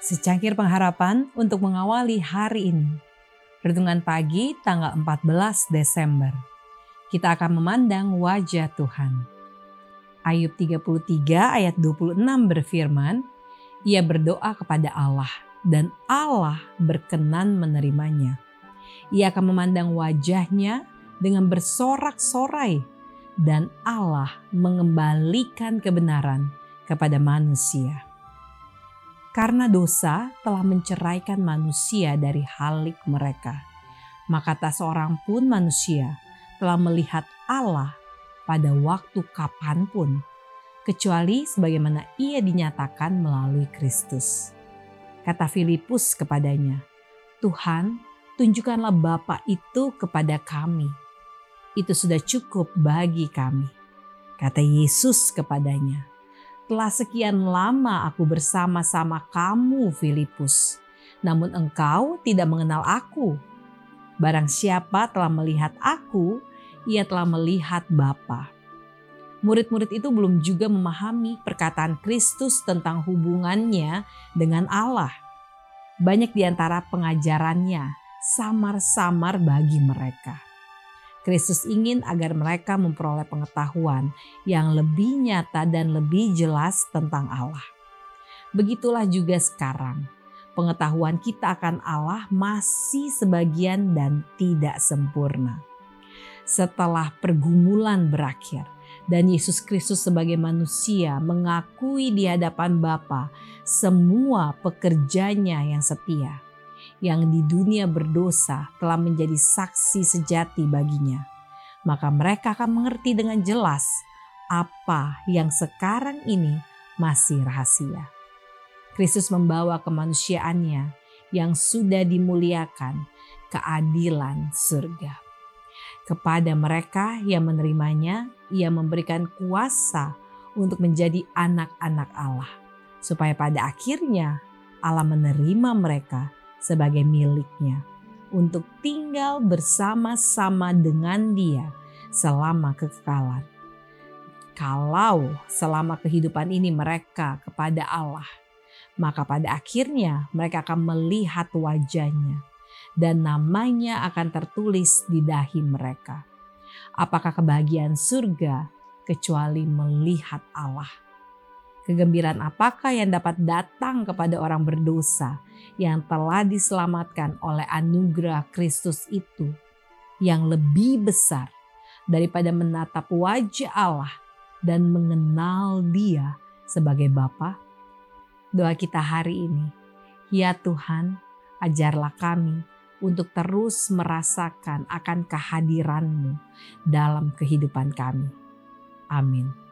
Secangkir pengharapan untuk mengawali hari ini. Renungan pagi tanggal 14 Desember. Kita akan memandang wajah Tuhan. Ayub 33 ayat 26 berfirman, Ia berdoa kepada Allah dan Allah berkenan menerimanya. Ia akan memandang wajahnya dengan bersorak-sorai dan Allah mengembalikan kebenaran kepada manusia karena dosa telah menceraikan manusia dari halik mereka. Maka tak seorang pun manusia telah melihat Allah pada waktu kapan pun, kecuali sebagaimana ia dinyatakan melalui Kristus. Kata Filipus kepadanya, Tuhan, tunjukkanlah Bapa itu kepada kami. Itu sudah cukup bagi kami. Kata Yesus kepadanya, telah sekian lama aku bersama-sama kamu, Filipus, namun engkau tidak mengenal aku. Barang siapa telah melihat aku, ia telah melihat Bapa. Murid-murid itu belum juga memahami perkataan Kristus tentang hubungannya dengan Allah. Banyak di antara pengajarannya samar-samar bagi mereka. Kristus ingin agar mereka memperoleh pengetahuan yang lebih nyata dan lebih jelas tentang Allah. Begitulah juga sekarang, pengetahuan kita akan Allah masih sebagian dan tidak sempurna. Setelah pergumulan berakhir dan Yesus Kristus sebagai manusia mengakui di hadapan Bapa semua pekerjanya yang setia yang di dunia berdosa telah menjadi saksi sejati baginya, maka mereka akan mengerti dengan jelas apa yang sekarang ini masih rahasia. Kristus membawa kemanusiaannya yang sudah dimuliakan keadilan surga. Kepada mereka yang menerimanya, ia memberikan kuasa untuk menjadi anak-anak Allah, supaya pada akhirnya Allah menerima mereka sebagai miliknya untuk tinggal bersama-sama dengan dia selama kekekalan. Kalau selama kehidupan ini mereka kepada Allah, maka pada akhirnya mereka akan melihat wajahnya dan namanya akan tertulis di dahi mereka. Apakah kebahagiaan surga kecuali melihat Allah? Kegembiraan apakah yang dapat datang kepada orang berdosa yang telah diselamatkan oleh anugerah Kristus itu yang lebih besar daripada menatap wajah Allah dan mengenal Dia sebagai Bapa? Doa kita hari ini, ya Tuhan, ajarlah kami untuk terus merasakan akan kehadiran-Mu dalam kehidupan kami. Amin.